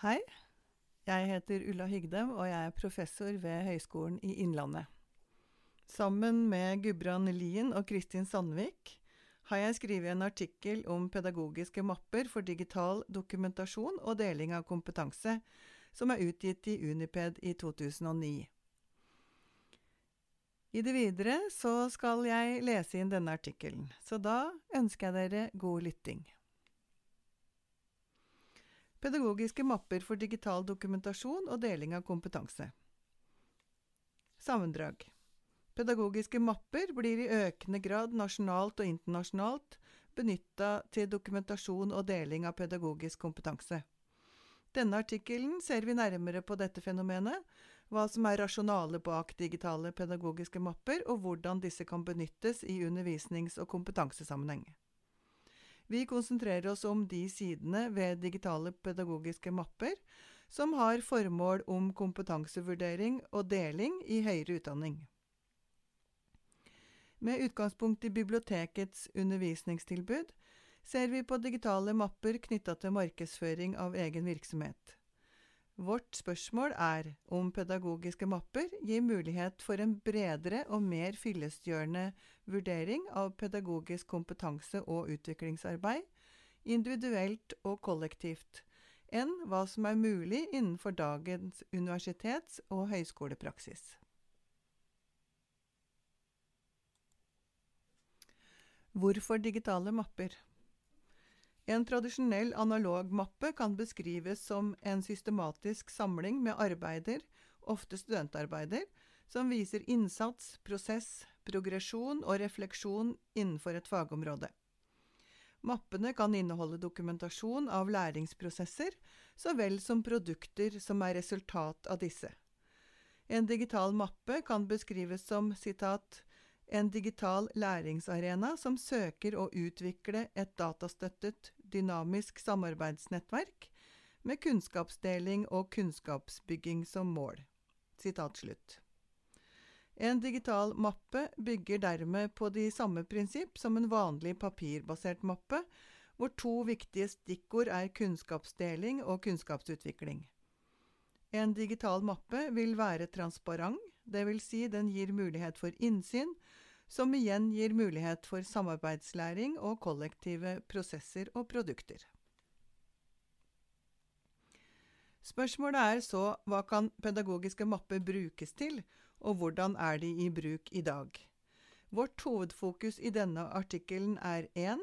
Hei, jeg heter Ulla Hygdem, og jeg er professor ved Høgskolen i Innlandet. Sammen med Gudbrand Lien og Kristin Sandvik har jeg skrevet en artikkel om pedagogiske mapper for digital dokumentasjon og deling av kompetanse, som er utgitt i Uniped i 2009. I det videre så skal jeg lese inn denne artikkelen, så da ønsker jeg dere god lytting. Pedagogiske mapper for digital dokumentasjon og deling av kompetanse. Sammendrag. Pedagogiske mapper blir i økende grad nasjonalt og internasjonalt benytta til dokumentasjon og deling av pedagogisk kompetanse. Denne artikkelen ser vi nærmere på dette fenomenet, hva som er rasjonalet bak digitale pedagogiske mapper, og hvordan disse kan benyttes i undervisnings- og kompetansesammenheng. Vi konsentrerer oss om de sidene ved digitale pedagogiske mapper som har formål om kompetansevurdering og deling i høyere utdanning. Med utgangspunkt i bibliotekets undervisningstilbud ser vi på digitale mapper knytta til markedsføring av egen virksomhet. Vårt spørsmål er om pedagogiske mapper gir mulighet for en bredere og mer fyllestgjørende vurdering av pedagogisk kompetanse og utviklingsarbeid, individuelt og kollektivt, enn hva som er mulig innenfor dagens universitets- og høyskolepraksis. Hvorfor digitale mapper? En tradisjonell analog mappe kan beskrives som en systematisk samling med arbeider, ofte studentarbeider, som viser innsats, prosess, progresjon og refleksjon innenfor et fagområde. Mappene kan inneholde dokumentasjon av læringsprosesser, så vel som produkter som er resultat av disse. En digital mappe kan beskrives som citat, en digital læringsarena som søker å utvikle et datastøttet, dynamisk samarbeidsnettverk med kunnskapsdeling og kunnskapsbygging som mål. En digital mappe bygger dermed på de samme prinsipp som en vanlig papirbasert mappe, hvor to viktige stikkord er kunnskapsdeling og kunnskapsutvikling. En digital mappe vil være transparent, dvs. Si den gir mulighet for innsyn, som igjen gir mulighet for samarbeidslæring og kollektive prosesser og produkter. Spørsmålet er så hva kan pedagogiske mapper brukes til, og hvordan er de i bruk i dag? Vårt hovedfokus i denne artikkelen er 1.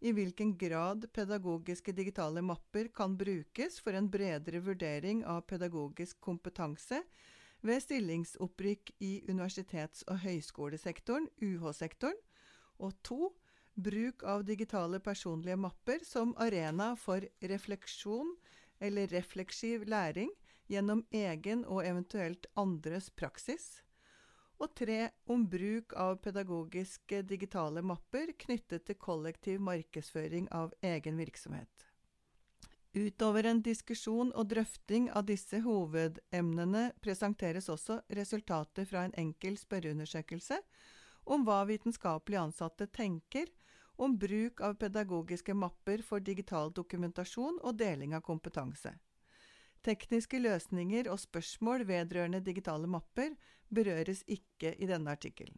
I hvilken grad pedagogiske digitale mapper kan brukes for en bredere vurdering av pedagogisk kompetanse ved stillingsopprykk i universitets- og høyskolesektoren, UH-sektoren, og to, bruk av digitale personlige mapper som arena for refleksjon eller refleksiv læring gjennom egen og eventuelt andres praksis, og tre, om bruk av pedagogiske digitale mapper knyttet til kollektiv markedsføring av egen virksomhet. Utover en diskusjon og drøfting av disse hovedemnene presenteres også resultater fra en enkel spørreundersøkelse om hva vitenskapelig ansatte tenker om bruk av pedagogiske mapper for digital dokumentasjon og deling av kompetanse. Tekniske løsninger og spørsmål vedrørende digitale mapper berøres ikke i denne artikkelen.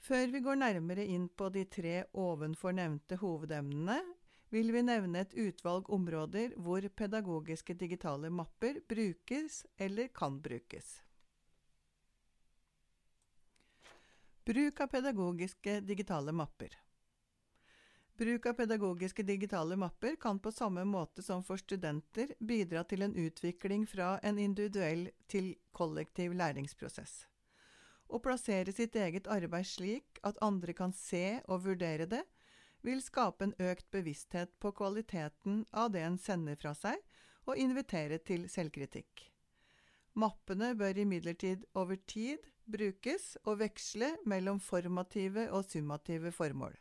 Før vi går nærmere inn på de tre ovenfor nevnte hovedemnene, vil vi nevne et utvalg områder hvor pedagogiske digitale mapper brukes eller kan brukes. Bruk av pedagogiske digitale mapper. Bruk av pedagogiske digitale mapper kan på samme måte som for studenter bidra til en utvikling fra en individuell til kollektiv læringsprosess. Å plassere sitt eget arbeid slik at andre kan se og vurdere det, vil skape en økt bevissthet på kvaliteten av det en sender fra seg, og invitere til selvkritikk. Mappene bør imidlertid over tid brukes og veksle mellom formative og summative formål.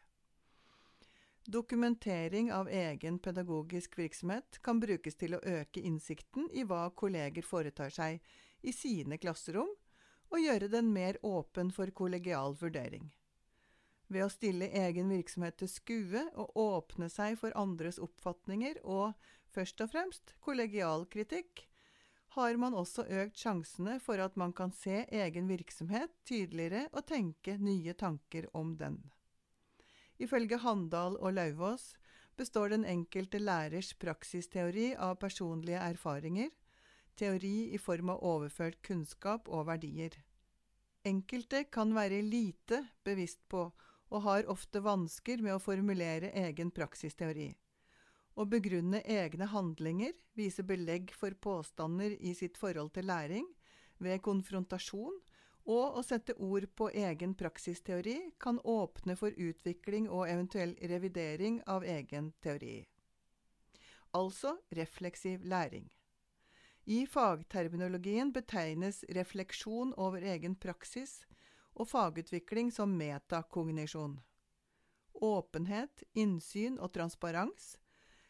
Dokumentering av egen pedagogisk virksomhet kan brukes til å øke innsikten i hva kolleger foretar seg i sine klasserom, og gjøre den mer åpen for kollegial vurdering ved å stille egen virksomhet til skue og åpne seg for andres oppfatninger og først og fremst kollegial kritikk, har man også økt sjansene for at man kan se egen virksomhet tydeligere og tenke nye tanker om den. Ifølge Handal og Lauvås består den enkelte lærers praksisteori av personlige erfaringer, teori i form av overført kunnskap og verdier. Enkelte kan være lite bevisst på og har ofte vansker med å formulere egen praksisteori. Å begrunne egne handlinger, vise belegg for påstander i sitt forhold til læring, ved konfrontasjon, og å sette ord på egen praksisteori kan åpne for utvikling og eventuell revidering av egen teori. Altså refleksiv læring. I fagterminologien betegnes refleksjon over egen praksis og fagutvikling som metakognisjon. Åpenhet, innsyn og transparens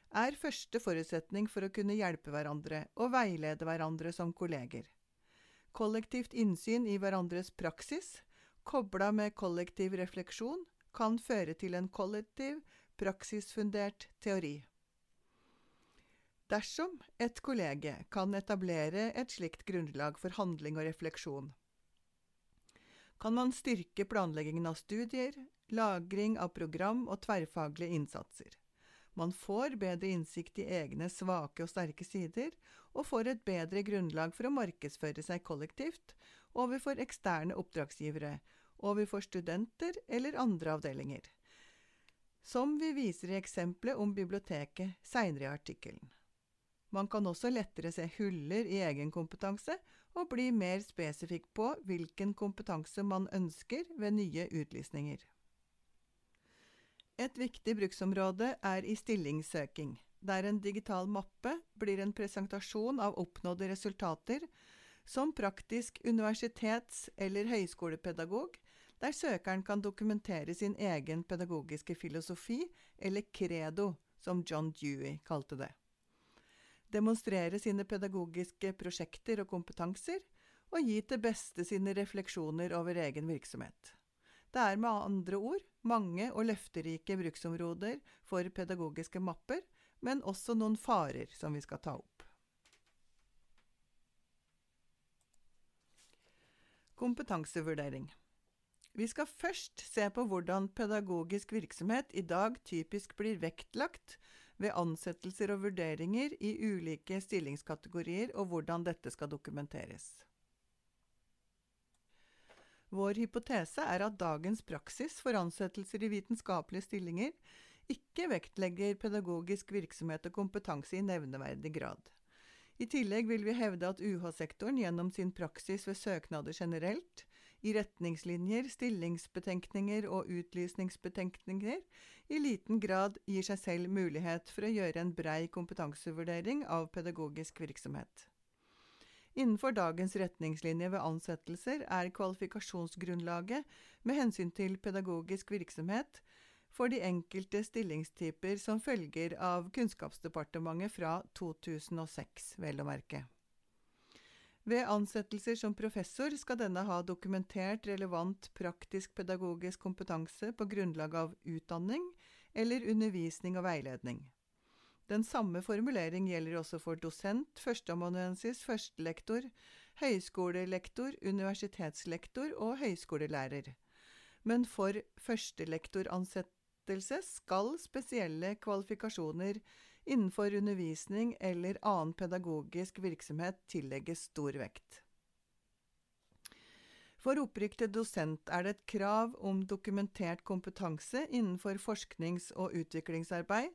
er første forutsetning for å kunne hjelpe hverandre og veilede hverandre som kolleger. Kollektivt innsyn i hverandres praksis, kobla med kollektiv refleksjon, kan føre til en kollektiv, praksisfundert teori. Dersom et kollege kan etablere et slikt grunnlag for handling og refleksjon, kan man styrke planleggingen av studier, lagring av program og tverrfaglige innsatser. Man får bedre innsikt i egne svake og sterke sider, og får et bedre grunnlag for å markedsføre seg kollektivt overfor eksterne oppdragsgivere, overfor studenter eller andre avdelinger. Som vi viser i eksempelet om biblioteket seinere i artikkelen. Man kan også lettere se huller i egen kompetanse og bli mer spesifikk på hvilken kompetanse man ønsker ved nye utlysninger. Et viktig bruksområde er i stillingssøking, der en digital mappe blir en presentasjon av oppnådde resultater som praktisk universitets- eller høyskolepedagog, der søkeren kan dokumentere sin egen pedagogiske filosofi, eller credo, som John Dewey kalte det. Demonstrere sine pedagogiske prosjekter og kompetanser, og gi til beste sine refleksjoner over egen virksomhet. Det er med andre ord mange og løfterike bruksområder for pedagogiske mapper, men også noen farer som vi skal ta opp. Kompetansevurdering. Vi skal først se på hvordan pedagogisk virksomhet i dag typisk blir vektlagt ved ansettelser og vurderinger i ulike stillingskategorier, og hvordan dette skal dokumenteres. Vår hypotese er at dagens praksis for ansettelser i vitenskapelige stillinger ikke vektlegger pedagogisk virksomhet og kompetanse i nevneverdig grad. I tillegg vil vi hevde at UH-sektoren gjennom sin praksis ved søknader generelt, i retningslinjer, stillingsbetenkninger og utlysningsbetenkninger i liten grad gir seg selv mulighet for å gjøre en brei kompetansevurdering av pedagogisk virksomhet. Innenfor dagens retningslinjer ved ansettelser er kvalifikasjonsgrunnlaget med hensyn til pedagogisk virksomhet for de enkelte stillingstyper som følger av Kunnskapsdepartementet fra 2006, vel å merke. Ved ansettelser som professor skal denne ha dokumentert relevant praktisk pedagogisk kompetanse på grunnlag av utdanning eller undervisning og veiledning. Den samme formulering gjelder også for dosent, førsteamanuensis, førstelektor, høyskolelektor, universitetslektor og høyskolelærer. Men for førstelektoransettelse skal spesielle kvalifikasjoner innenfor undervisning eller annen pedagogisk virksomhet tillegges stor vekt. For opprykk til dosent er det et krav om dokumentert kompetanse innenfor forsknings- og utviklingsarbeid,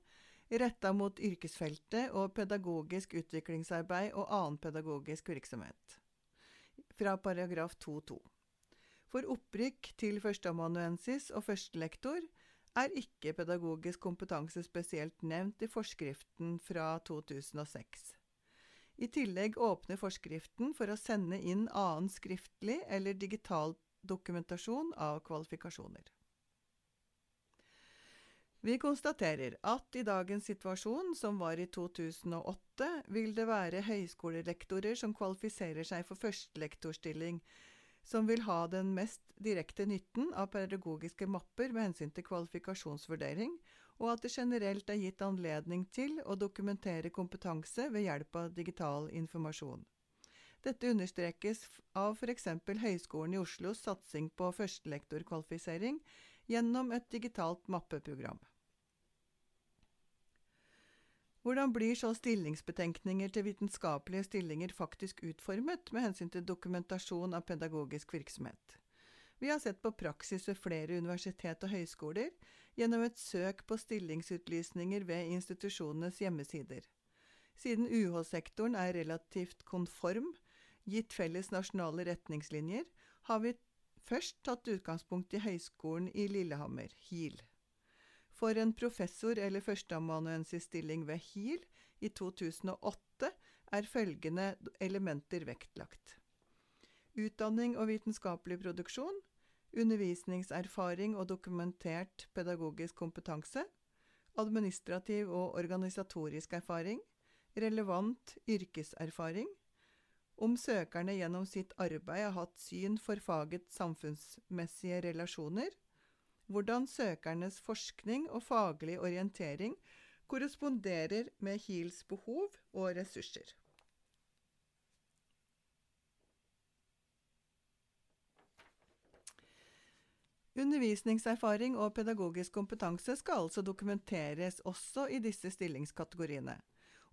retta mot yrkesfeltet og pedagogisk utviklingsarbeid og annen pedagogisk virksomhet. Fra paragraf 2-2. For opprykk til førsteamanuensis og førstelektor er ikke pedagogisk kompetanse spesielt nevnt i forskriften fra 2006. I tillegg åpner forskriften for å sende inn annen skriftlig eller digital dokumentasjon av kvalifikasjoner. Vi konstaterer at i dagens situasjon, som var i 2008, vil det være høyskolelektorer som kvalifiserer seg for førstelektorstilling, som vil ha den mest direkte nytten av pedagogiske mapper med hensyn til kvalifikasjonsvurdering, og at det generelt er gitt anledning til å dokumentere kompetanse ved hjelp av digital informasjon. Dette understrekes av f.eks. Høgskolen i Oslos satsing på førstelektorkvalifisering gjennom et digitalt mappeprogram. Hvordan blir så stillingsbetenkninger til vitenskapelige stillinger faktisk utformet med hensyn til dokumentasjon av pedagogisk virksomhet? Vi har sett på praksis ved flere universitet og høyskoler gjennom et søk på stillingsutlysninger ved institusjonenes hjemmesider. Siden UH-sektoren er relativt konform, gitt felles nasjonale retningslinjer, har vi først tatt utgangspunkt i Høgskolen i Lillehammer, HIL. For en professor- eller førsteamanuensisstilling ved HIL i 2008 er følgende elementer vektlagt. Utdanning og vitenskapelig produksjon, undervisningserfaring og dokumentert pedagogisk kompetanse, administrativ og organisatorisk erfaring, relevant yrkeserfaring, om søkerne gjennom sitt arbeid har hatt syn for fagets samfunnsmessige relasjoner, hvordan søkernes forskning og faglig orientering korresponderer med HILs behov og ressurser. Undervisningserfaring og pedagogisk kompetanse skal altså dokumenteres også i disse stillingskategoriene.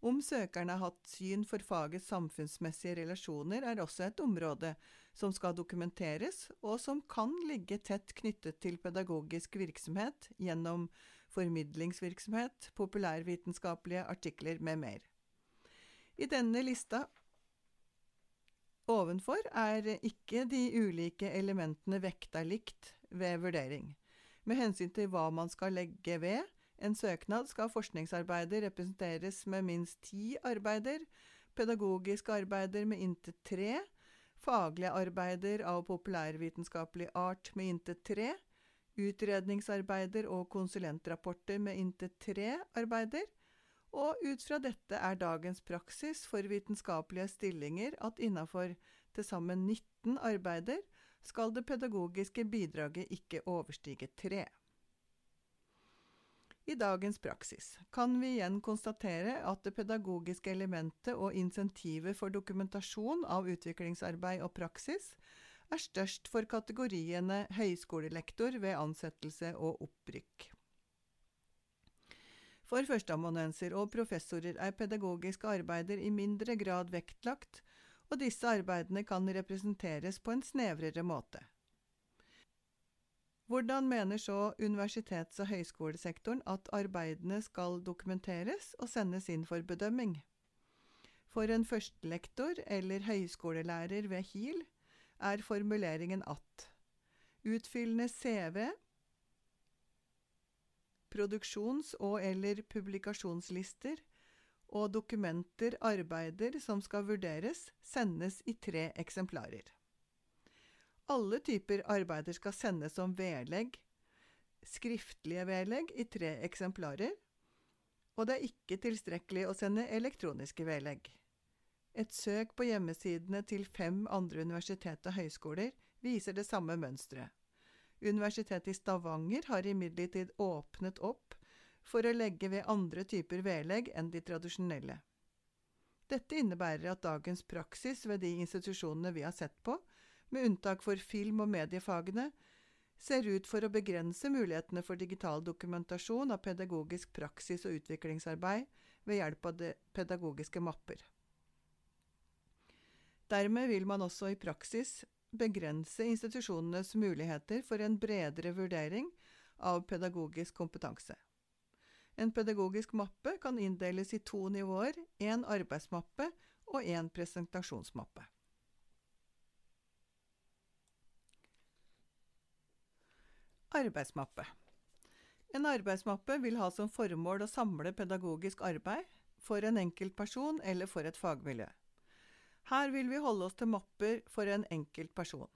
Om søkerne har hatt syn for fagets samfunnsmessige relasjoner, er også et område som skal dokumenteres, og som kan ligge tett knyttet til pedagogisk virksomhet gjennom formidlingsvirksomhet, populærvitenskapelige artikler med mer. I denne lista ovenfor er ikke de ulike elementene vekta likt ved vurdering, med hensyn til hva man skal legge ved, en søknad skal forskningsarbeider representeres med minst ti arbeider, pedagogiske arbeider med inntil tre, faglige arbeider av populærvitenskapelig art med inntil tre, utredningsarbeider og konsulentrapporter med inntil tre arbeider, og ut fra dette er dagens praksis for vitenskapelige stillinger at innafor til sammen 19 arbeider skal det pedagogiske bidraget ikke overstige tre. I dagens praksis kan vi igjen konstatere at det pedagogiske elementet og insentivet for dokumentasjon av utviklingsarbeid og praksis er størst for kategoriene høyskolelektor ved ansettelse og opprykk. For førsteamanuenser og professorer er pedagogiske arbeider i mindre grad vektlagt, og disse arbeidene kan representeres på en snevrere måte. Hvordan mener så universitets- og høyskolesektoren at arbeidene skal dokumenteres og sendes inn for bedømming? For en førstelektor eller høyskolelærer ved HIL er formuleringen at utfyllende CV, produksjons- og eller publikasjonslister og dokumenter, arbeider som skal vurderes, sendes i tre eksemplarer. Alle typer arbeider skal sendes som vedlegg, skriftlige vedlegg, i tre eksemplarer, og det er ikke tilstrekkelig å sende elektroniske vedlegg. Et søk på hjemmesidene til fem andre universitet og høyskoler viser det samme mønsteret. Universitetet i Stavanger har imidlertid åpnet opp for å legge ved andre typer vedlegg enn de tradisjonelle. Dette innebærer at dagens praksis ved de institusjonene vi har sett på, med unntak for film- og mediefagene, ser ut for å begrense mulighetene for digital dokumentasjon av pedagogisk praksis og utviklingsarbeid ved hjelp av pedagogiske mapper. Dermed vil man også i praksis begrense institusjonenes muligheter for en bredere vurdering av pedagogisk kompetanse. En pedagogisk mappe kan inndeles i to nivåer, én arbeidsmappe og én presentasjonsmappe. Arbeidsmappe En arbeidsmappe vil ha som formål å samle pedagogisk arbeid for en enkeltperson eller for et fagmiljø. Her vil vi holde oss til mapper for en enkelt person.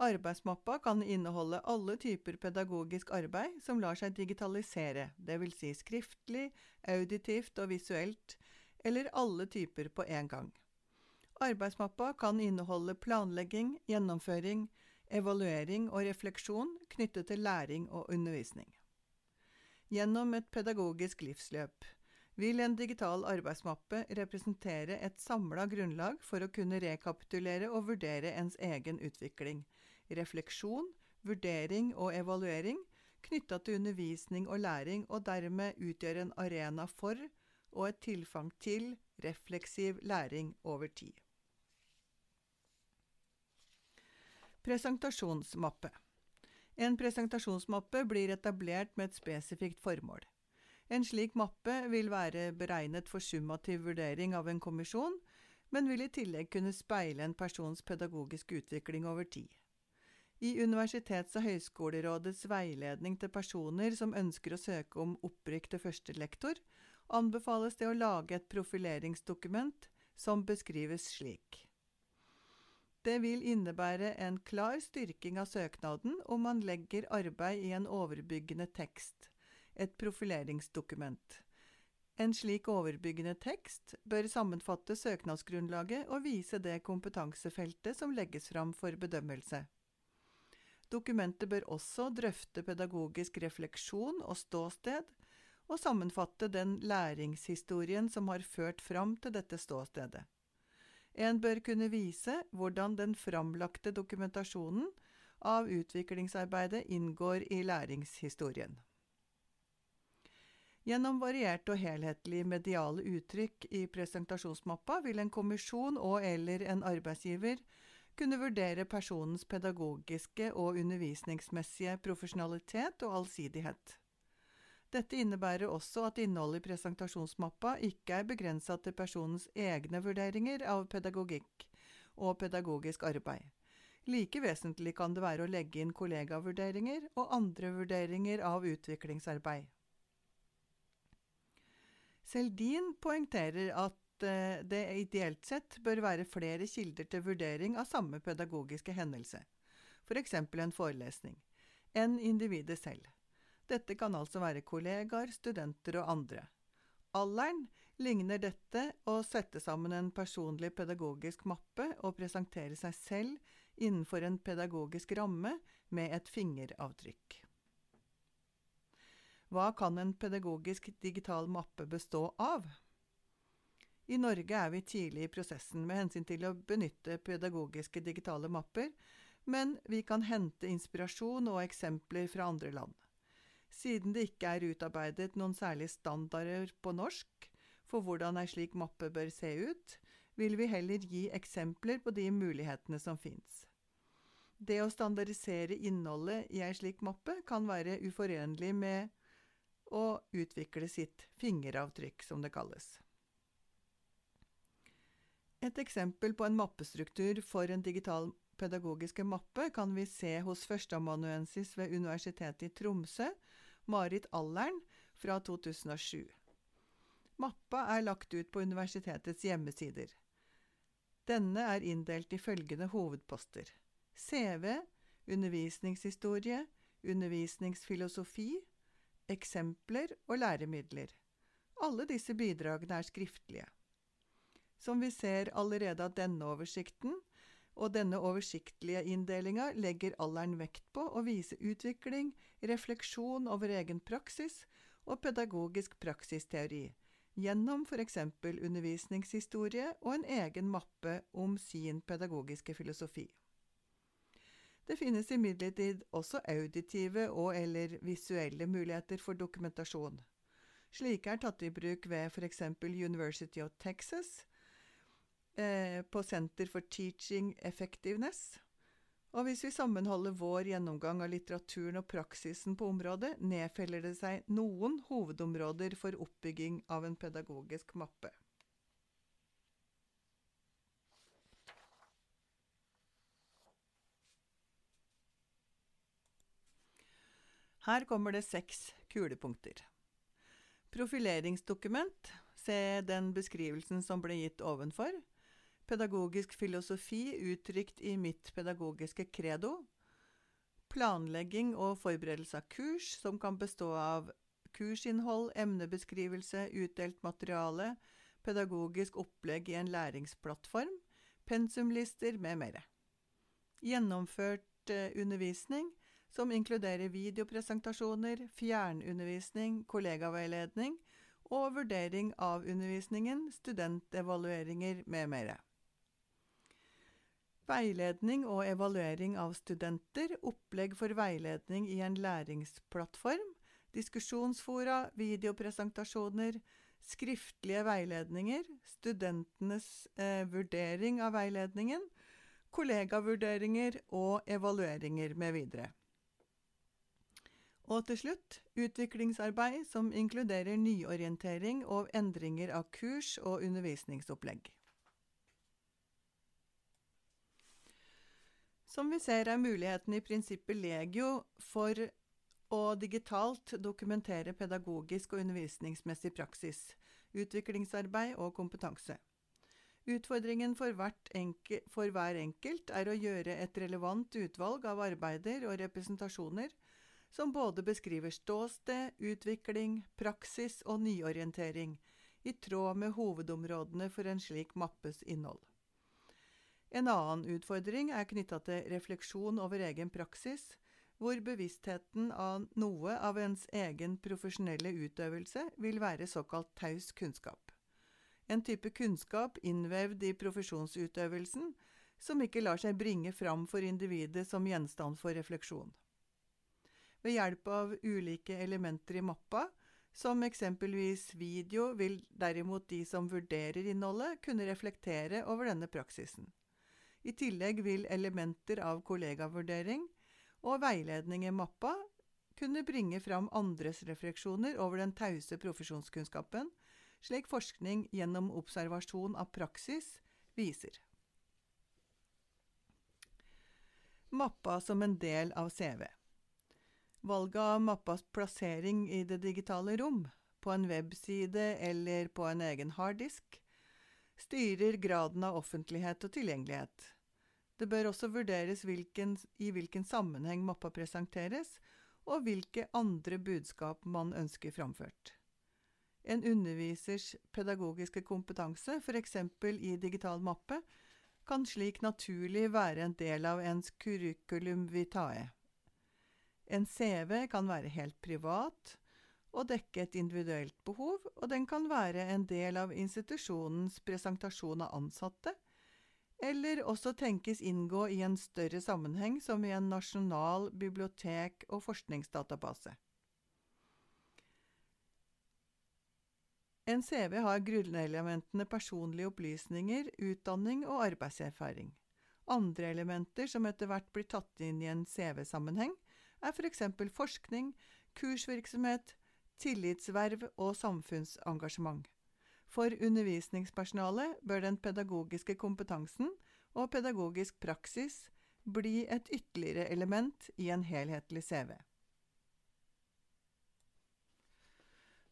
Arbeidsmappa kan inneholde alle typer pedagogisk arbeid som lar seg digitalisere, dvs. Si skriftlig, auditivt og visuelt, eller alle typer på en gang. Arbeidsmappa kan inneholde planlegging, gjennomføring, evaluering og refleksjon knyttet til læring og undervisning. Gjennom et pedagogisk livsløp vil en digital arbeidsmappe representere et samla grunnlag for å kunne rekapitulere og vurdere ens egen utvikling, refleksjon, vurdering og evaluering knytta til undervisning og læring, og dermed utgjøre en arena for og et tilfang til refleksiv læring over tid. Presentasjonsmappe En presentasjonsmappe blir etablert med et spesifikt formål. En slik mappe vil være beregnet for summativ vurdering av en kommisjon, men vil i tillegg kunne speile en persons pedagogiske utvikling over tid. I Universitets- og høyskolerådets veiledning til personer som ønsker å søke om opprykk til førstelektor, anbefales det å lage et profileringsdokument som beskrives slik. Det vil innebære en klar styrking av søknaden om man legger arbeid i en overbyggende tekst, et profileringsdokument. En slik overbyggende tekst bør sammenfatte søknadsgrunnlaget og vise det kompetansefeltet som legges fram for bedømmelse. Dokumentet bør også drøfte pedagogisk refleksjon og ståsted, og sammenfatte den læringshistorien som har ført fram til dette ståstedet. En bør kunne vise hvordan den framlagte dokumentasjonen av utviklingsarbeidet inngår i læringshistorien. Gjennom varierte og helhetlige mediale uttrykk i presentasjonsmappa vil en kommisjon og eller en arbeidsgiver kunne vurdere personens pedagogiske og undervisningsmessige profesjonalitet og allsidighet. Dette innebærer også at innholdet i presentasjonsmappa ikke er begrensa til personens egne vurderinger av pedagogikk og pedagogisk arbeid. Like vesentlig kan det være å legge inn kollegavurderinger og andre vurderinger av utviklingsarbeid. Seldin poengterer at Eh, det ideelt sett bør være flere kilder til vurdering av samme pedagogiske hendelse, f.eks. en forelesning, enn individet selv. Dette kan altså være kollegaer, studenter og andre. Alderen ligner dette å sette sammen en personlig pedagogisk mappe og presentere seg selv innenfor en pedagogisk ramme med et fingeravtrykk. Hva kan en pedagogisk digital mappe bestå av? I Norge er vi tidlig i prosessen med hensyn til å benytte pedagogiske digitale mapper, men vi kan hente inspirasjon og eksempler fra andre land. Siden det ikke er utarbeidet noen særlige standarder på norsk for hvordan ei slik mappe bør se ut, vil vi heller gi eksempler på de mulighetene som fins. Det å standardisere innholdet i ei slik mappe kan være uforenlig med å utvikle sitt fingeravtrykk, som det kalles. Et eksempel på en mappestruktur for en digital pedagogiske mappe kan vi se hos førsteamanuensis ved Universitetet i Tromsø, Marit Allern, fra 2007. Mappa er lagt ut på universitetets hjemmesider. Denne er inndelt i følgende hovedposter CV, undervisningshistorie, undervisningsfilosofi, eksempler og læremidler. Alle disse bidragene er skriftlige. Som vi ser allerede av denne oversikten, og denne oversiktlige inndelinga legger alderen vekt på å vise utvikling, refleksjon over egen praksis og pedagogisk praksisteori, gjennom f.eks. undervisningshistorie og en egen mappe om sin pedagogiske filosofi. Det finnes imidlertid også auditive og eller visuelle muligheter for dokumentasjon. Slike er tatt i bruk ved f.eks. University of Texas, eh, på Center for Teaching Effectiveness. Og hvis vi sammenholder vår gjennomgang av litteraturen og praksisen på området, nedfeller det seg noen hovedområder for oppbygging av en pedagogisk mappe. Her kommer det seks kulepunkter. Profileringsdokument, se den beskrivelsen som ble gitt ovenfor pedagogisk filosofi uttrykt i mitt pedagogiske credo, planlegging og forberedelse av kurs, som kan bestå av kursinnhold, emnebeskrivelse, utdelt materiale, pedagogisk opplegg i en læringsplattform, pensumlister med mere. Gjennomført eh, undervisning, som inkluderer videopresentasjoner, fjernundervisning, kollegaveiledning og vurdering av undervisningen, studentevalueringer med mer. Veiledning og evaluering av studenter, opplegg for veiledning i en læringsplattform, diskusjonsfora, videopresentasjoner, skriftlige veiledninger, studentenes eh, vurdering av veiledningen, kollegavurderinger og evalueringer med videre. Og til slutt utviklingsarbeid som inkluderer nyorientering og endringer av kurs og undervisningsopplegg. Som vi ser er muligheten i prinsippet legio for å digitalt dokumentere pedagogisk og undervisningsmessig praksis, utviklingsarbeid og kompetanse. Utfordringen for, enke, for, hver enkelt er å gjøre et relevant utvalg av arbeider og representasjoner som både beskriver ståsted, utvikling, praksis og nyorientering, i tråd med hovedområdene for en slik mappes innhold. En annen utfordring er knytta til refleksjon over egen praksis, hvor bevisstheten av noe av ens egen profesjonelle utøvelse vil være såkalt taus kunnskap en type kunnskap innvevd i profesjonsutøvelsen som ikke lar seg bringe fram for individet som gjenstand for refleksjon. Ved hjelp av ulike elementer i mappa, som eksempelvis video, vil derimot de som vurderer innholdet, kunne reflektere over denne praksisen. I tillegg vil elementer av kollegavurdering og veiledning i mappa kunne bringe fram andres refleksjoner over den tause profesjonskunnskapen, slik forskning gjennom observasjon av praksis viser. Mappa som en del av CV. Valget av mappas plassering i det digitale rom, på en webside eller på en egen harddisk, styrer graden av offentlighet og tilgjengelighet. Det bør også vurderes hvilken, i hvilken sammenheng mappa presenteres, og hvilke andre budskap man ønsker framført. En undervisers pedagogiske kompetanse, f.eks. i digital mappe, kan slik naturlig være en del av ens curriculum vitae. En CV kan være helt privat og dekke et individuelt behov, og den kan være en del av institusjonens presentasjon av ansatte, eller også tenkes inngå i en større sammenheng som i en nasjonal bibliotek- og forskningsdatabase. En CV har grunnelementene personlige opplysninger, utdanning og arbeidserfaring. Andre elementer som etter hvert blir tatt inn i en CV-sammenheng, er f.eks. For forskning, kursvirksomhet, tillitsverv og samfunnsengasjement. For undervisningspersonalet bør den pedagogiske kompetansen og pedagogisk praksis bli et ytterligere element i en helhetlig CV.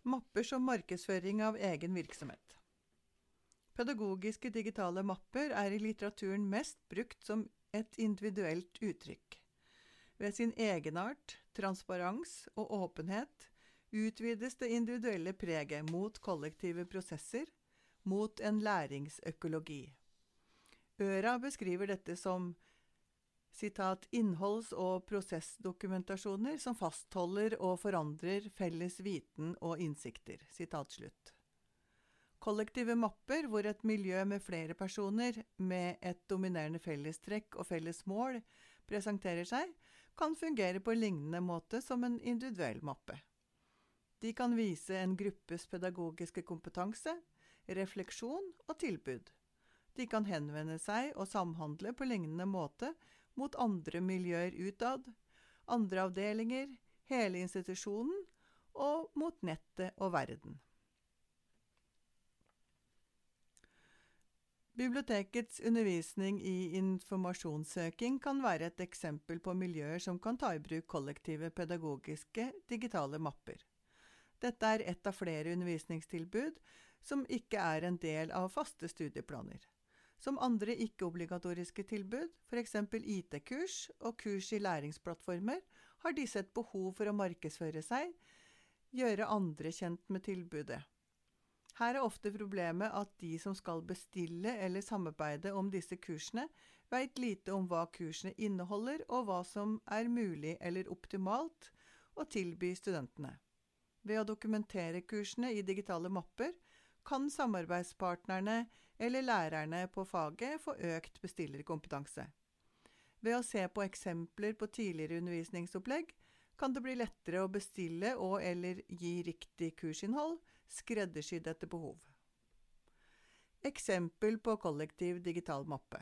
Mapper som markedsføring av egen virksomhet. Pedagogiske digitale mapper er i litteraturen mest brukt som et individuelt uttrykk. Ved sin egenart, transparens og åpenhet utvides det individuelle preget mot kollektive prosesser, mot en læringsøkologi. Øra beskriver dette som citat, innholds- og prosessdokumentasjoner som fastholder og forandrer felles viten og innsikter. Citat slutt. Kollektive mapper hvor et miljø med flere personer med et dominerende fellestrekk og felles mål presenterer seg, kan fungere på en lignende måte som en individuell mappe. De kan vise en gruppes pedagogiske kompetanse, refleksjon og tilbud. De kan henvende seg og samhandle på lignende måte mot andre miljøer utad, andre avdelinger, hele institusjonen og mot nettet og verden. Bibliotekets undervisning i informasjonssøking kan være et eksempel på miljøer som kan ta i bruk kollektive pedagogiske digitale mapper. Dette er ett av flere undervisningstilbud som ikke er en del av faste studieplaner. Som andre ikke-obligatoriske tilbud, f.eks. IT-kurs og kurs i læringsplattformer, har disse et behov for å markedsføre seg, gjøre andre kjent med tilbudet. Her er ofte problemet at de som skal bestille eller samarbeide om disse kursene, veit lite om hva kursene inneholder, og hva som er mulig eller optimalt å tilby studentene. Ved å dokumentere kursene i digitale mapper kan samarbeidspartnerne eller lærerne på faget få økt bestillerkompetanse. Ved å se på eksempler på tidligere undervisningsopplegg kan det bli lettere å bestille og eller gi riktig kursinnhold, skreddersydd etter behov. Eksempel på kollektiv digital mappe.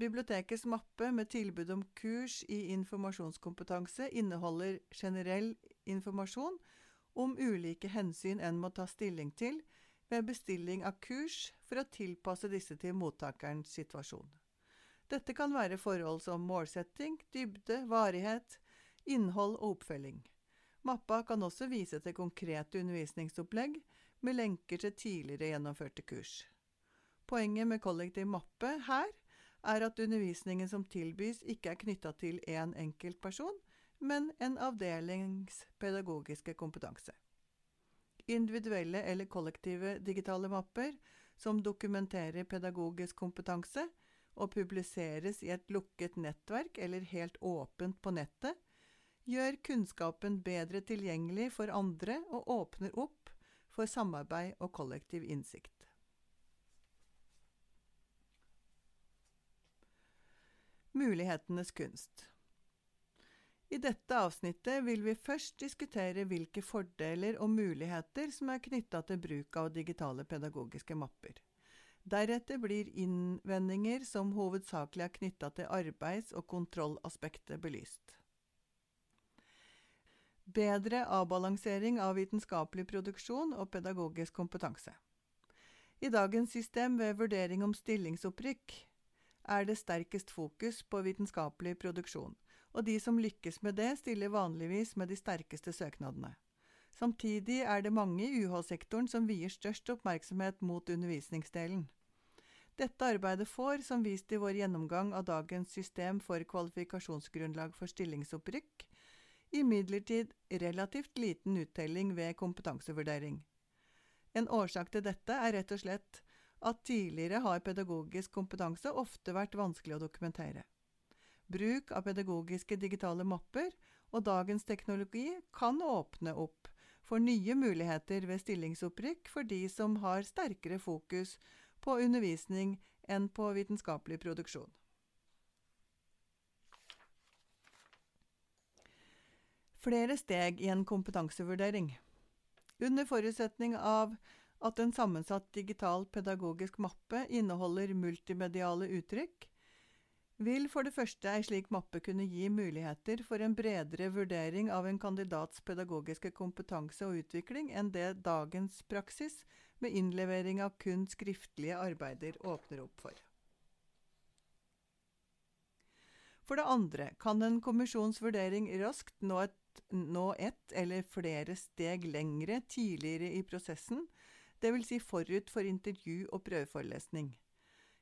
Bibliotekets mappe med tilbud om kurs i informasjonskompetanse inneholder generell informasjon om ulike hensyn en må ta stilling til ved bestilling av kurs for å tilpasse disse til mottakerens situasjon. Dette kan være forhold som målsetting, dybde, varighet, innhold og oppfølging. Mappa kan også vise til konkrete undervisningsopplegg med lenker til tidligere gjennomførte kurs. Poenget med kollektiv mappe her er at undervisningen som tilbys ikke er knytta til én enkelt person, men en avdelings pedagogiske kompetanse. Individuelle eller kollektive digitale mapper som dokumenterer pedagogisk kompetanse og publiseres i et lukket nettverk eller helt åpent på nettet, gjør kunnskapen bedre tilgjengelig for andre og åpner opp for samarbeid og kollektiv innsikt. Mulighetenes kunst. I dette avsnittet vil vi først diskutere hvilke fordeler og muligheter som er knytta til bruk av digitale pedagogiske mapper. Deretter blir innvendinger som hovedsakelig er knytta til arbeids- og kontrollaspektet belyst. Bedre avbalansering av vitenskapelig produksjon og pedagogisk kompetanse. I dagens system ved vurdering om stillingsopprykk er det sterkest fokus på vitenskapelig produksjon og de som lykkes med det, stiller vanligvis med de sterkeste søknadene. Samtidig er det mange i UH-sektoren som vier størst oppmerksomhet mot undervisningsdelen. Dette arbeidet får, som vist i vår gjennomgang av dagens system for kvalifikasjonsgrunnlag for stillingsopprykk, imidlertid relativt liten uttelling ved kompetansevurdering. En årsak til dette er rett og slett at tidligere har pedagogisk kompetanse ofte vært vanskelig å dokumentere. Bruk av pedagogiske digitale mapper og dagens teknologi kan åpne opp for nye muligheter ved stillingsopprykk for de som har sterkere fokus på undervisning enn på vitenskapelig produksjon. Flere steg i en kompetansevurdering. Under forutsetning av at en sammensatt digital pedagogisk mappe inneholder multimediale uttrykk, vil for det første ei slik mappe kunne gi muligheter for en bredere vurdering av en kandidats pedagogiske kompetanse og utvikling enn det dagens praksis med innlevering av kun skriftlige arbeider åpner opp for. For det andre kan en kommisjons vurdering raskt nå et, nå et eller flere steg lengre tidligere i prosessen, dvs. Si forut for intervju og prøveforelesning.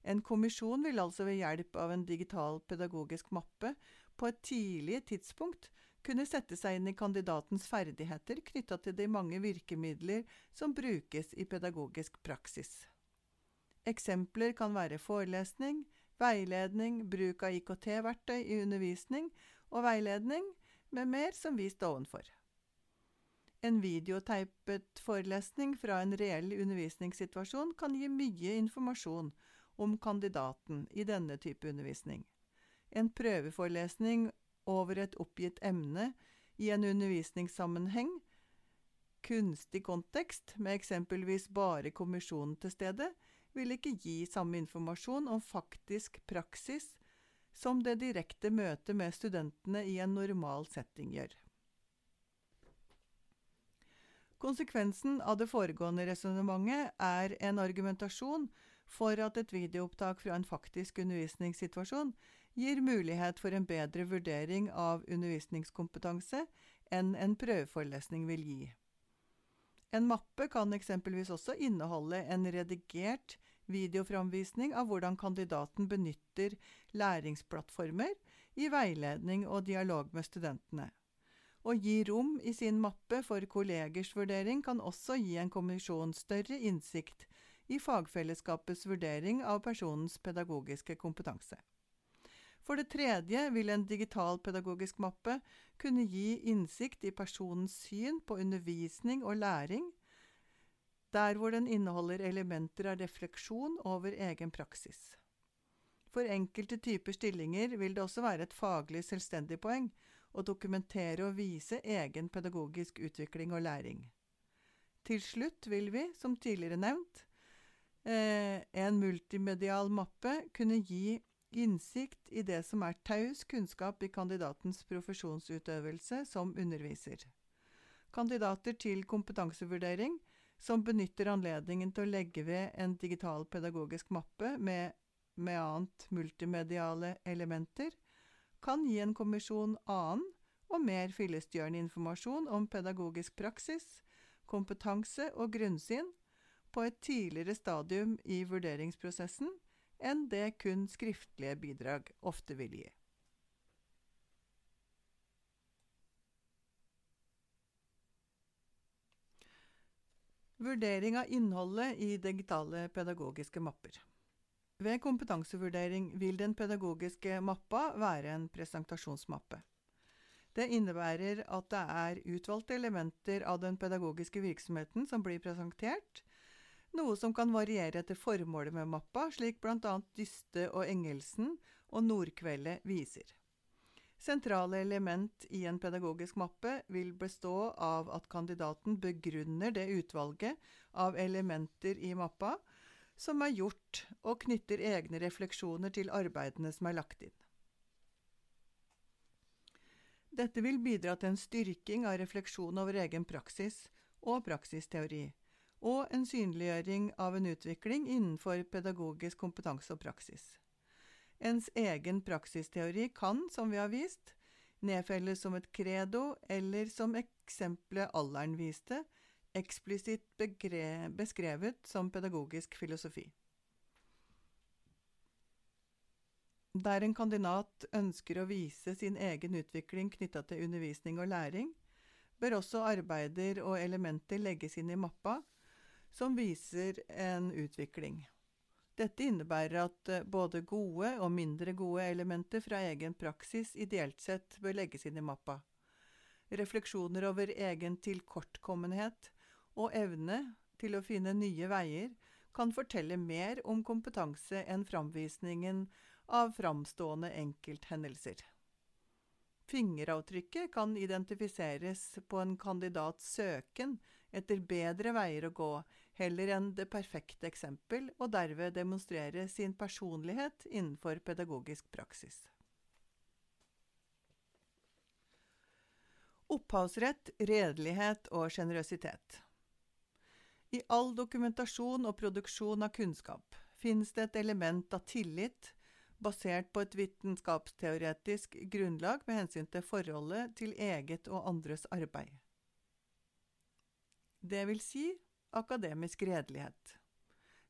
En kommisjon vil altså ved hjelp av en digital pedagogisk mappe på et tidlig tidspunkt kunne sette seg inn i kandidatens ferdigheter knytta til de mange virkemidler som brukes i pedagogisk praksis. Eksempler kan være forelesning, veiledning, bruk av IKT-verktøy i undervisning og veiledning, med mer som vist ovenfor. En videoteipet forelesning fra en reell undervisningssituasjon kan gi mye informasjon om kandidaten i denne type undervisning. En prøveforelesning over et oppgitt emne i en undervisningssammenheng, kunstig kontekst, med eksempelvis bare kommisjonen til stede, vil ikke gi samme informasjon om faktisk praksis som det direkte møtet med studentene i en normal setting gjør. Konsekvensen av det foregående resonnementet er en argumentasjon for at et videoopptak fra en faktisk undervisningssituasjon gir mulighet for en bedre vurdering av undervisningskompetanse enn en prøveforelesning vil gi. En mappe kan eksempelvis også inneholde en redigert videoframvisning av hvordan kandidaten benytter læringsplattformer i veiledning og dialog med studentene. Å gi rom i sin mappe for kollegers vurdering kan også gi en kommisjon større innsikt i fagfellesskapets vurdering av personens pedagogiske kompetanse. For det tredje vil en digital pedagogisk mappe kunne gi innsikt i personens syn på undervisning og læring, der hvor den inneholder elementer av refleksjon over egen praksis. For enkelte typer stillinger vil det også være et faglig selvstendig poeng å dokumentere og vise egen pedagogisk utvikling og læring. Til slutt vil vi, som tidligere nevnt, eh, en multimedial mappe kunne gi innsikt i det som er taus kunnskap i kandidatens profesjonsutøvelse som underviser. Kandidater til kompetansevurdering som benytter anledningen til å legge ved en digital pedagogisk mappe med, med annet multimediale elementer, kan gi en kommisjon annen og mer fyllestgjørende informasjon om pedagogisk praksis, kompetanse og grunnsyn på et tidligere stadium i vurderingsprosessen enn det kun skriftlige bidrag ofte vil gi. Vurdering av innholdet i digitale pedagogiske mapper. Ved kompetansevurdering vil den pedagogiske mappa være en presentasjonsmappe. Det innebærer at det er utvalgte elementer av den pedagogiske virksomheten som blir presentert, noe som kan variere etter formålet med mappa, slik bl.a. Dyste og Engelsen og Nordkveldet viser. Sentrale element i en pedagogisk mappe vil bestå av at kandidaten begrunner det utvalget av elementer i mappa som er gjort, og knytter egne refleksjoner til arbeidene som er lagt inn. Dette vil bidra til en styrking av refleksjon over egen praksis og praksisteori, og en synliggjøring av en utvikling innenfor pedagogisk kompetanse og praksis. Ens egen praksisteori kan, som vi har vist, nedfelles som et credo eller som eksempelet alderen viste, eksplisitt beskrevet som pedagogisk filosofi. Der en kandidat ønsker å vise sin egen utvikling knytta til undervisning og læring, bør også arbeider og elementer legges inn i mappa, som viser en utvikling. Dette innebærer at eh, både gode og mindre gode elementer fra egen praksis ideelt sett bør legges inn i mappa. Refleksjoner over egen tilkortkommenhet og evne til å finne nye veier kan fortelle mer om kompetanse enn framvisningen av framstående enkelthendelser. Fingeravtrykket kan identifiseres på en kandidats søken etter bedre veier å gå heller enn det perfekte eksempel, og derved demonstrere sin personlighet innenfor pedagogisk praksis. Opphavsrett, redelighet og sjenerøsitet. I all dokumentasjon og produksjon av kunnskap finnes det et element av tillit, basert på et vitenskapsteoretisk grunnlag med hensyn til forholdet til eget og andres arbeid. Det vil si akademisk redelighet.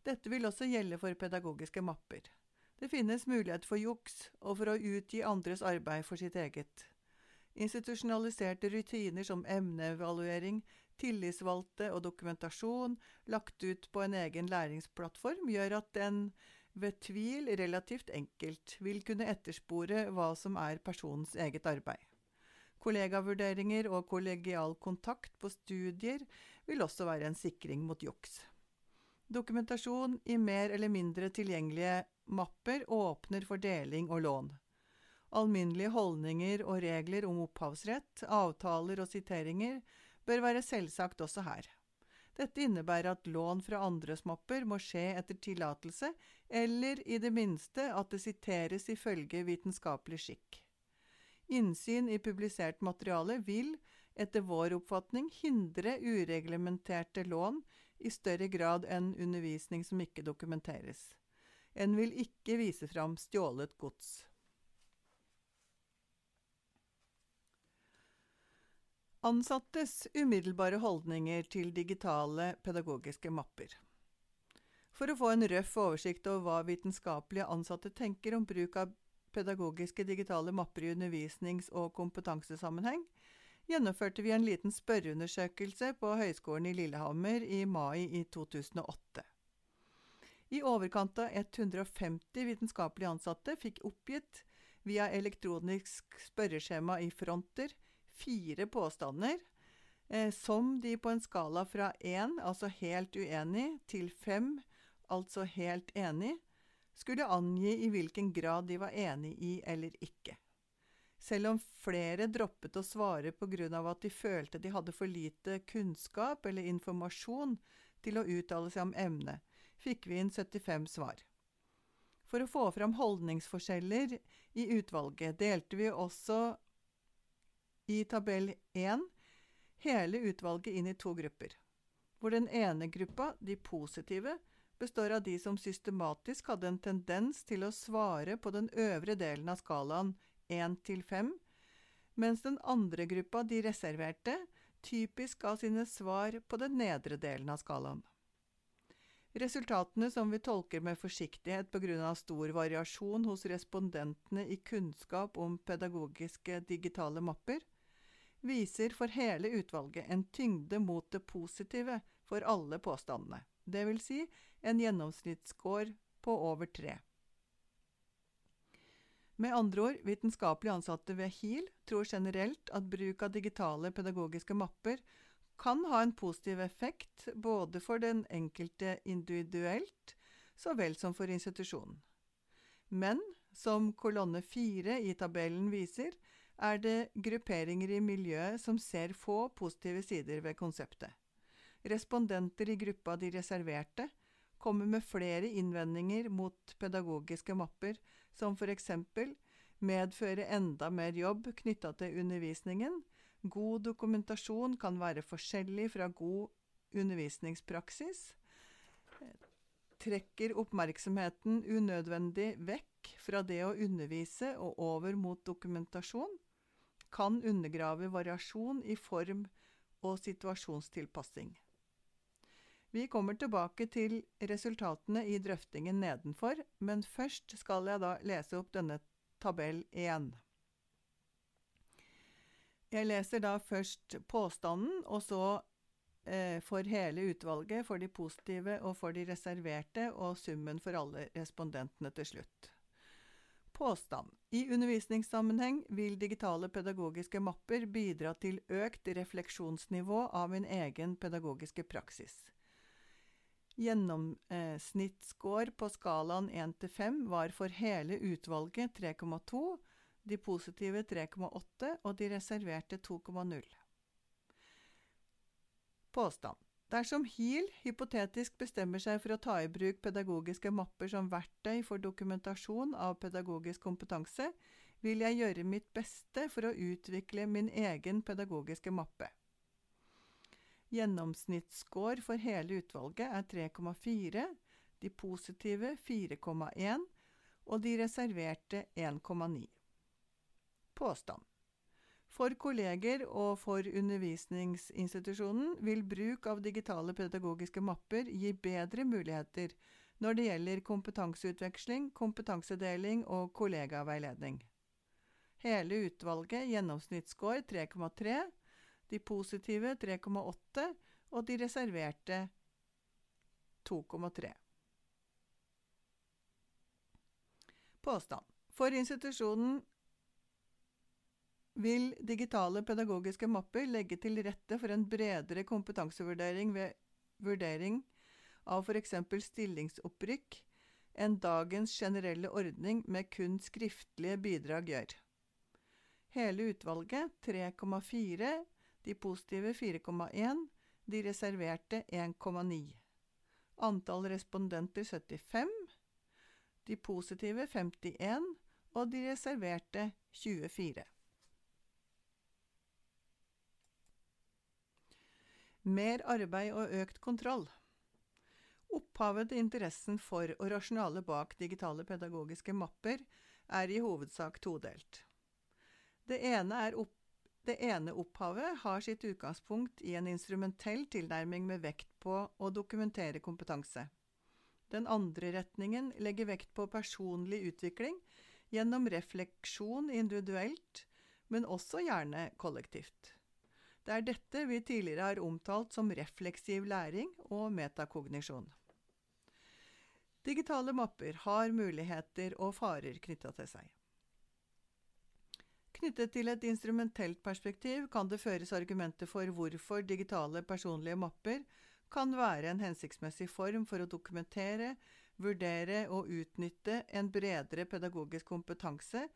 Dette vil også gjelde for pedagogiske mapper. Det finnes mulighet for juks og for å utgi andres arbeid for sitt eget. Institusjonaliserte rutiner som emneevaluering, tillitsvalgte og dokumentasjon lagt ut på en egen læringsplattform gjør at den ved tvil relativt enkelt vil kunne etterspore hva som er personens eget arbeid. Kollegavurderinger og kollegial kontakt på studier vil også være en sikring mot juks. Dokumentasjon i mer eller mindre tilgjengelige mapper åpner for deling og lån. Alminnelige holdninger og regler om opphavsrett, avtaler og siteringer bør være selvsagt også her. Dette innebærer at lån fra andres mapper må skje etter tillatelse, eller i det minste at det siteres ifølge vitenskapelig skikk. Innsyn i publisert materiale vil, etter vår oppfatning, hindre ureglementerte lån i større grad enn undervisning som ikke dokumenteres. En vil ikke vise fram stjålet gods. Ansattes umiddelbare holdninger til digitale pedagogiske mapper. For å få en røff oversikt over hva vitenskapelige ansatte tenker om bruk av pedagogiske digitale mapper i undervisnings- og kompetansesammenheng, gjennomførte vi en liten spørreundersøkelse på Høgskolen i Lillehammer i mai i 2008. I overkant av 150 vitenskapelige ansatte fikk oppgitt via elektronisk spørreskjema i fronter fire påstander eh, som de på en skala fra én, altså helt uenig, til fem, altså helt enig, skulle angi i hvilken grad de var enig i eller ikke. Selv om flere droppet å svare av at de følte de hadde for lite kunnskap eller informasjon til å uttale seg om emnet, fikk vi inn 75 svar. For å få fram holdningsforskjeller i utvalget delte vi også i tabell 1 hele utvalget inn i to grupper, hvor den ene gruppa, de positive, består av de som systematisk hadde en tendens til å svare på den øvre delen av skalaen 1 til 5, mens den andre gruppa, de reserverte, typisk ga sine svar på den nedre delen av skalaen. Resultatene, som vi tolker med forsiktighet pga. stor variasjon hos respondentene i kunnskap om pedagogiske digitale mapper, viser for hele utvalget en tyngde mot det positive for alle påstandene, dvs. Si en gjennomsnittsscore på over tre. Med andre ord, vitenskapelig ansatte ved HIL tror generelt at bruk av digitale pedagogiske mapper kan ha en positiv effekt både for den enkelte individuelt så vel som for institusjonen. Men som kolonne fire i tabellen viser, er det grupperinger i miljøet som ser få positive sider ved konseptet. Respondenter i gruppa De reserverte kommer med flere innvendinger mot pedagogiske mapper, som for eksempel medføre enda mer jobb knytta til undervisningen. God dokumentasjon kan være forskjellig fra god undervisningspraksis. Trekker oppmerksomheten unødvendig vekk fra det å undervise og over mot dokumentasjon kan undergrave variasjon i form og situasjonstilpassing. Vi kommer tilbake til resultatene i drøftingen nedenfor, men først skal jeg da lese opp denne tabell 1. Jeg leser da først påstanden, og så eh, for hele utvalget, for de positive og for de reserverte, og summen for alle respondentene til slutt. Påstand. I undervisningssammenheng vil digitale pedagogiske mapper bidra til økt refleksjonsnivå av min egen pedagogiske praksis. Gjennomsnittsscore på skalaen 1 til 5 var for hele utvalget 3,2, de positive 3,8 og de reserverte 2,0. Påstand. Dersom HIL hypotetisk bestemmer seg for å ta i bruk pedagogiske mapper som verktøy for dokumentasjon av pedagogisk kompetanse, vil jeg gjøre mitt beste for å utvikle min egen pedagogiske mappe. Gjennomsnittsscore for hele utvalget er 3,4, de positive 4,1 og de reserverte 1,9. Påstand. For kolleger og for undervisningsinstitusjonen vil bruk av digitale pedagogiske mapper gi bedre muligheter når det gjelder kompetanseutveksling, kompetansedeling og kollegaveiledning. Hele utvalget gjennomsnittsscore 3,3, de positive 3,8 og de reserverte 2,3. Påstand. For institusjonen vil digitale pedagogiske mapper legge til rette for en bredere kompetansevurdering ved vurdering av f.eks. stillingsopprykk enn dagens generelle ordning med kun skriftlige bidrag gjør. Hele utvalget 3,4, de positive 4,1, de reserverte 1,9. Antall respondenter 75, de positive 51 og de reserverte 24. Mer arbeid og økt kontroll. Opphavet til interessen for og rasjonalet bak digitale pedagogiske mapper er i hovedsak todelt. Det ene, opp, det ene opphavet har sitt utgangspunkt i en instrumentell tilnærming med vekt på å dokumentere kompetanse. Den andre retningen legger vekt på personlig utvikling gjennom refleksjon individuelt, men også gjerne kollektivt. Det er dette vi tidligere har omtalt som refleksiv læring og metakognisjon. Digitale mapper har muligheter og farer knytta til seg. Knyttet til et instrumentelt perspektiv kan det føres argumenter for hvorfor digitale personlige mapper kan være en hensiktsmessig form for å dokumentere, vurdere og utnytte en bredere pedagogisk kompetanse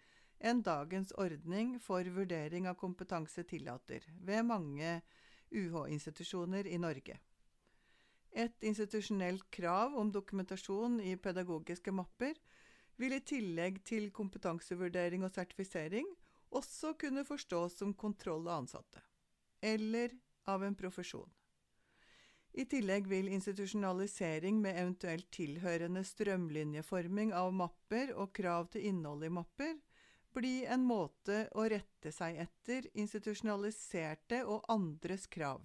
enn dagens ordning for vurdering av kompetanse tillater ved mange UH-institusjoner i Norge. Et institusjonelt krav om dokumentasjon i pedagogiske mapper vil i tillegg til kompetansevurdering og sertifisering også kunne forstås som kontroll av ansatte, eller av en profesjon. I tillegg vil institusjonalisering med eventuelt tilhørende strømlinjeforming av mapper og krav til innhold i mapper bli en måte å rette seg etter institusjonaliserte og andres krav.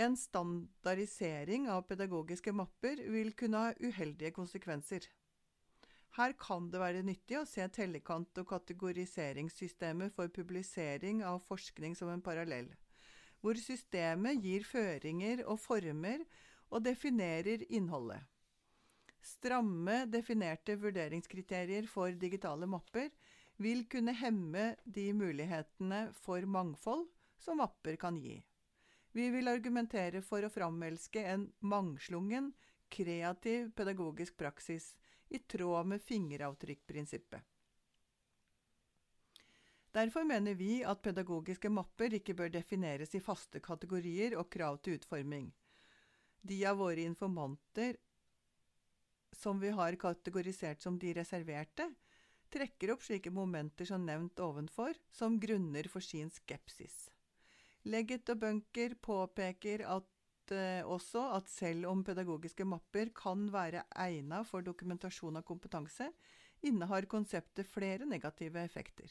En standardisering av pedagogiske mapper vil kunne ha uheldige konsekvenser. Her kan det være nyttig å se tellekant- og kategoriseringssystemet for publisering av forskning som en parallell, hvor systemet gir føringer og former og definerer innholdet. Stramme, definerte vurderingskriterier for digitale mapper vil kunne hemme de mulighetene for mangfold som mapper kan gi. Vi vil argumentere for å framelske en mangslungen, kreativ pedagogisk praksis i tråd med fingeravtrykkprinsippet. Derfor mener vi at pedagogiske mapper ikke bør defineres i faste kategorier og krav til utforming. De av våre informanter som vi har kategorisert som de reserverte, trekker opp slike momenter som nevnt ovenfor, som grunner for sin skepsis. Legget og Bunker påpeker at eh, også at selv om pedagogiske mapper kan være egnet for dokumentasjon av kompetanse, innehar konseptet flere negative effekter.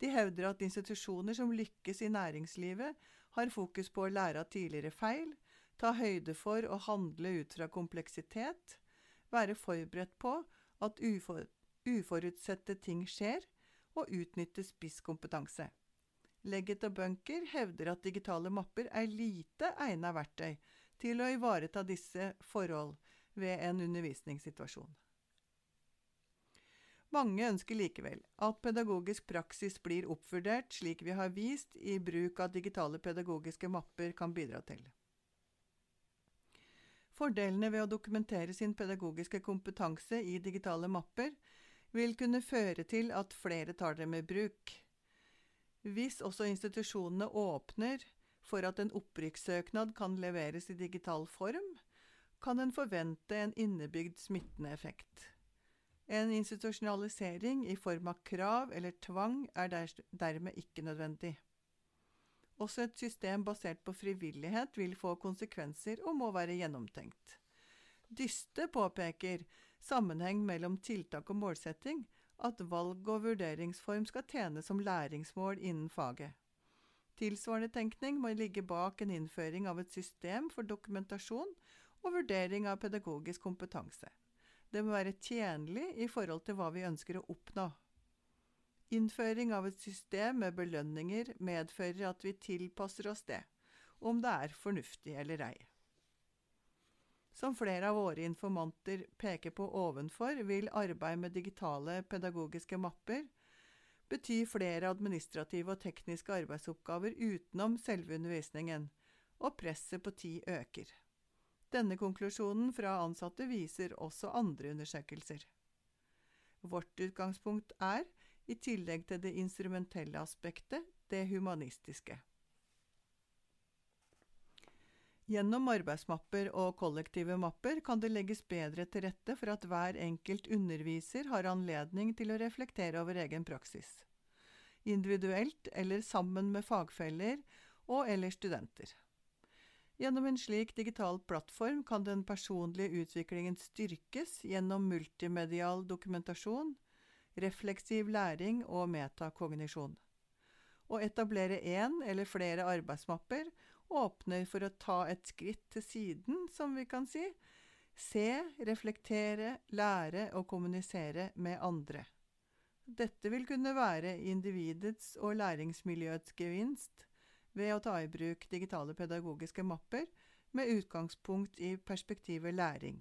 De hevder at institusjoner som lykkes i næringslivet, har fokus på å lære av tidligere feil, ta høyde for å handle ut fra kompleksitet, være forberedt på at ufor uforutsette ting skjer, og utnytte spisskompetanse. Legget og Bunker hevder at digitale mapper er lite egnet verktøy til å ivareta disse forhold ved en undervisningssituasjon. Mange ønsker likevel at pedagogisk praksis blir oppvurdert, slik vi har vist i bruk av digitale pedagogiske mapper kan bidra til. Fordelene ved å dokumentere sin pedagogiske kompetanse i digitale mapper vil kunne føre til at flere tar dem i bruk. Hvis også institusjonene åpner for at en opprykkssøknad kan leveres i digital form, kan en forvente en innebygd smittende effekt. En institusjonalisering i form av krav eller tvang er dermed ikke nødvendig. Også et system basert på frivillighet vil få konsekvenser og må være gjennomtenkt. Dyste påpeker sammenheng mellom tiltak og målsetting, at valg og vurderingsform skal tjene som læringsmål innen faget. Tilsvarende tenkning må ligge bak en innføring av et system for dokumentasjon og vurdering av pedagogisk kompetanse. Det må være tjenlig i forhold til hva vi ønsker å oppnå. Innføring av et system med belønninger medfører at vi tilpasser oss det, om det er fornuftig eller ei. Som flere av våre informanter peker på ovenfor, vil arbeid med digitale pedagogiske mapper bety flere administrative og tekniske arbeidsoppgaver utenom selve undervisningen, og presset på tid øker. Denne konklusjonen fra ansatte viser også andre undersøkelser. Vårt utgangspunkt er, i tillegg til det instrumentelle aspektet, det humanistiske. Gjennom arbeidsmapper og kollektive mapper kan det legges bedre til rette for at hver enkelt underviser har anledning til å reflektere over egen praksis, individuelt eller sammen med fagfeller og eller studenter. Gjennom en slik digital plattform kan den personlige utviklingen styrkes gjennom multimedial dokumentasjon, refleksiv læring og metakognisjon. Å etablere én eller flere arbeidsmapper åpner for å ta et skritt til siden, som vi kan si. Se, reflektere, lære og kommunisere med andre. Dette vil kunne være individets og læringsmiljøets gevinst, ved å ta i bruk digitale pedagogiske mapper med utgangspunkt i perspektivet læring.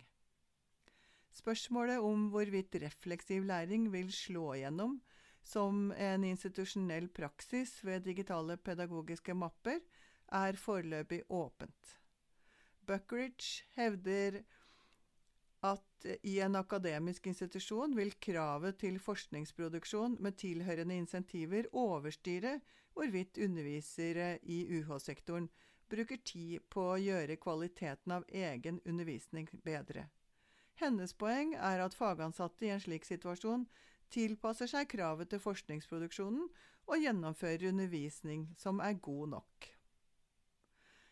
Spørsmålet om hvorvidt refleksiv læring vil slå igjennom som en institusjonell praksis ved digitale pedagogiske mapper, er foreløpig åpent. Buckridge hevder at i en akademisk institusjon vil kravet til forskningsproduksjon med tilhørende insentiver overstyre hvorvidt undervisere i UH-sektoren bruker tid på å gjøre kvaliteten av egen undervisning bedre. Hennes poeng er at fagansatte i en slik situasjon tilpasser seg kravet til forskningsproduksjonen og gjennomfører undervisning som er god nok.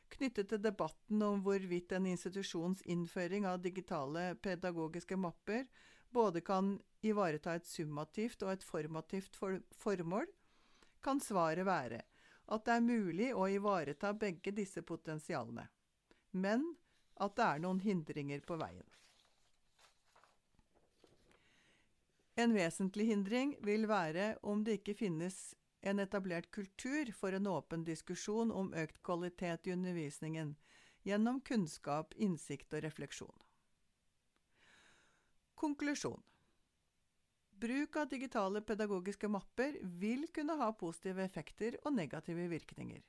Knyttet til debatten om hvorvidt en institusjons innføring av digitale pedagogiske mapper både kan ivareta et summativt og et formativt for formål, kan svaret være at det er mulig å ivareta begge disse potensialene, men at det er noen hindringer på veien. En vesentlig hindring vil være om det ikke finnes en etablert kultur for en åpen diskusjon om økt kvalitet i undervisningen gjennom kunnskap, innsikt og refleksjon. Konklusjon Bruk av digitale pedagogiske mapper vil kunne ha positive effekter og negative virkninger.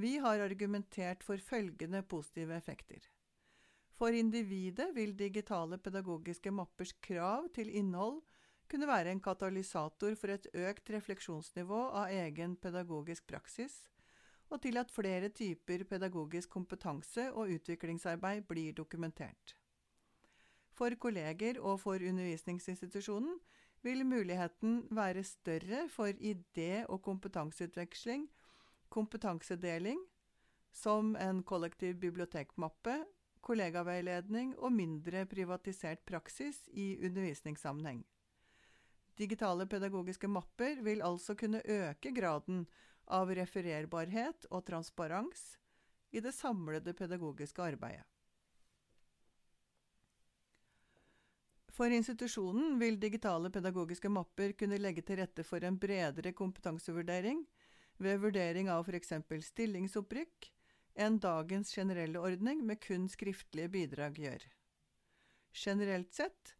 Vi har argumentert for følgende positive effekter. For individet vil digitale pedagogiske mappers krav til innhold kunne være en katalysator for et økt refleksjonsnivå av egen pedagogisk praksis, og til at flere typer pedagogisk kompetanse og utviklingsarbeid blir dokumentert. For kolleger og for undervisningsinstitusjonen vil muligheten være større for idé- og kompetanseutveksling, kompetansedeling, som en kollektiv bibliotekmappe, kollegaveiledning og mindre privatisert praksis i undervisningssammenheng. Digitale pedagogiske mapper vil altså kunne øke graden av refererbarhet og transparens i det samlede pedagogiske arbeidet. For institusjonen vil digitale pedagogiske mapper kunne legge til rette for en bredere kompetansevurdering ved vurdering av f.eks. stillingsopprykk enn dagens generelle ordning med kun skriftlige bidrag gjør. Generelt sett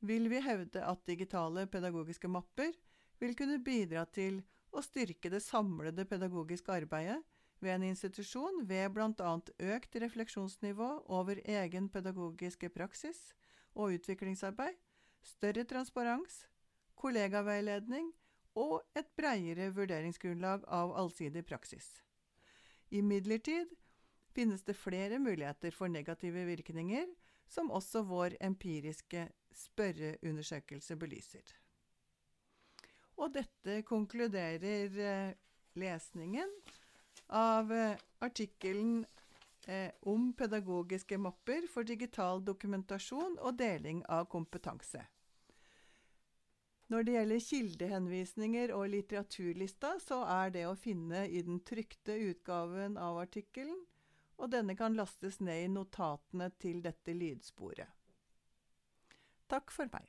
vil vi hevde at digitale pedagogiske mapper vil kunne bidra til å styrke det samlede pedagogiske arbeidet ved en institusjon ved bl.a. økt refleksjonsnivå over egen pedagogiske praksis, og utviklingsarbeid, større transparens, kollegaveiledning og et bredere vurderingsgrunnlag av allsidig praksis. Imidlertid finnes det flere muligheter for negative virkninger, som også vår empiriske spørreundersøkelse belyser. Og dette konkluderer eh, lesningen av eh, artikkelen eh, om pedagogiske mapper for digital dokumentasjon og deling av kompetanse. Når det gjelder kildehenvisninger og litteraturlista, så er det å finne i den trykte utgaven av artikkelen, og denne kan lastes ned i notatene til dette lydsporet. Takk for meg.